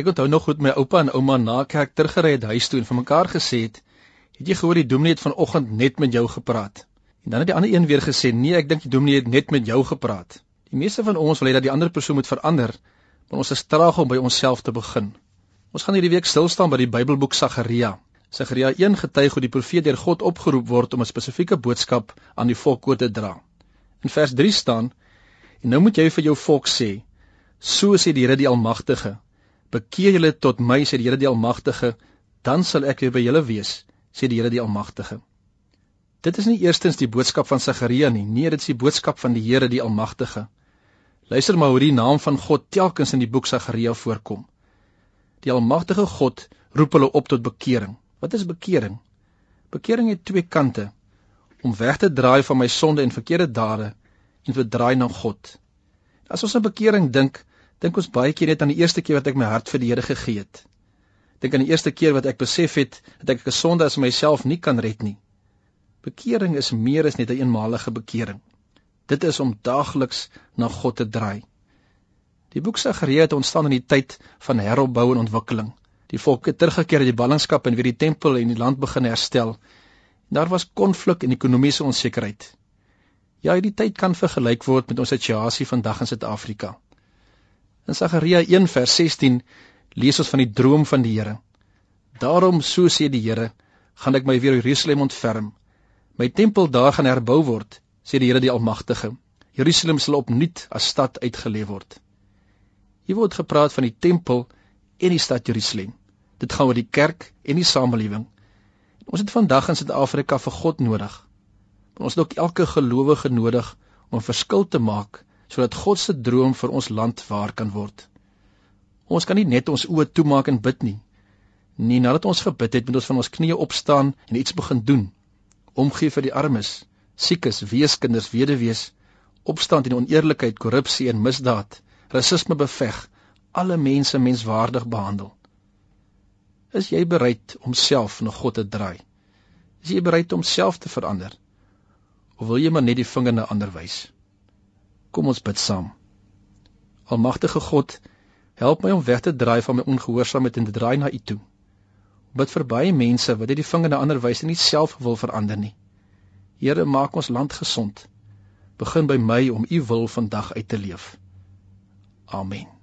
Ek onthou nog goed my oupa en ouma na kerk teruggery het huis toe en vir mekaar gesê het, "Het jy gehoor die dominee het vanoggend net met jou gepraat?" En dan het die ander een weer gesê, "Nee, ek dink die dominee het net met jou gepraat." Die meeste van ons wil hê dat die ander persoon moet verander, maar ons is traag om by onsself te begin. Ons gaan hierdie week stil staan by die Bybelboek Sagaria. Sagaria 1 getuig hoe die profeet deur God opgeroep word om 'n spesifieke boodskap aan die volk oor te dra. In vers 3 staan: "En nou moet jy vir jou volk sê: So sê die Here die Almagtige: Bekeer julle tot my, sê die Here die Almagtige, dan sal ek weer by julle wees, sê die Here die Almagtige. Dit is nie eerstens die boodskap van Sagaria nie, nee, dit is die boodskap van die Here die Almagtige. Luister maar hoe die naam van God telkens in die boek Sagaria voorkom. Die Almagtige God roep hulle op tot bekering. Wat is bekering? Bekering het twee kante: om weg te draai van my sonde en verkeerde dade en te draai na God. As ons aan bekering dink, dink ons baie keer net aan die eerste keer wat ek my hart vir die Here gegee het. Dink aan die eerste keer wat ek besef het dat ek 'n sonde as myself nie kan red nie. Bekering is meer as net 'n een eenmalige bekering. Dit is om daagliks na God te draai. Die boek Sagaria het ontstaan in die tyd van heropbou en ontwikkeling. Die volk het teruggekeer uit die ballingskap en weer die tempel en die land begin herstel. Daar was konflik en ekonomiese onsekerheid. Ja, hierdie tyd kan vergelyk word met ons situasie vandag in Suid-Afrika. In Sagaria 1 vers 16 lees ons van die droom van die Here. Daarom so sê die Here, gaan ek my weer Jerusalem ontferm. My tempel daar gaan herbou word, sê die Here die Almagtige. Jerusalem sal opnuut as stad uitgelê word. Hier word gepraat van die tempel en die stad Jerusalem. Dit gaan oor die kerk en die samelewing. Ons het vandag in Suid-Afrika vir God nodig. Maar ons het ook elke gelowige nodig om 'n verskil te maak sodat God se droom vir ons land waar kan word. Ons kan nie net ons oë toemaak en bid nie. Nee, nadat ons gebid het, moet ons van ons knieë opstaan en iets begin doen. Omgee vir die armes, siekes, weeskinders, weduwees, opstaan teen oneerlikheid, korrupsie en misdaad, rasisme beveg, alle mense menswaardig behandel. Is jy bereid om self na God te draai? Is jy bereid om self te verander? Of wil jy maar net die vinger na ander wys? Kom ons bid saam. Almagtige God, help my om weg te draai van my ongehoorsaamheid en te draai na U toe. Bid vir baie mense wat net die vinger na ander wys en nie self wil verander nie. Here, maak ons land gesond. Begin by my om U wil vandag uit te leef. Amen.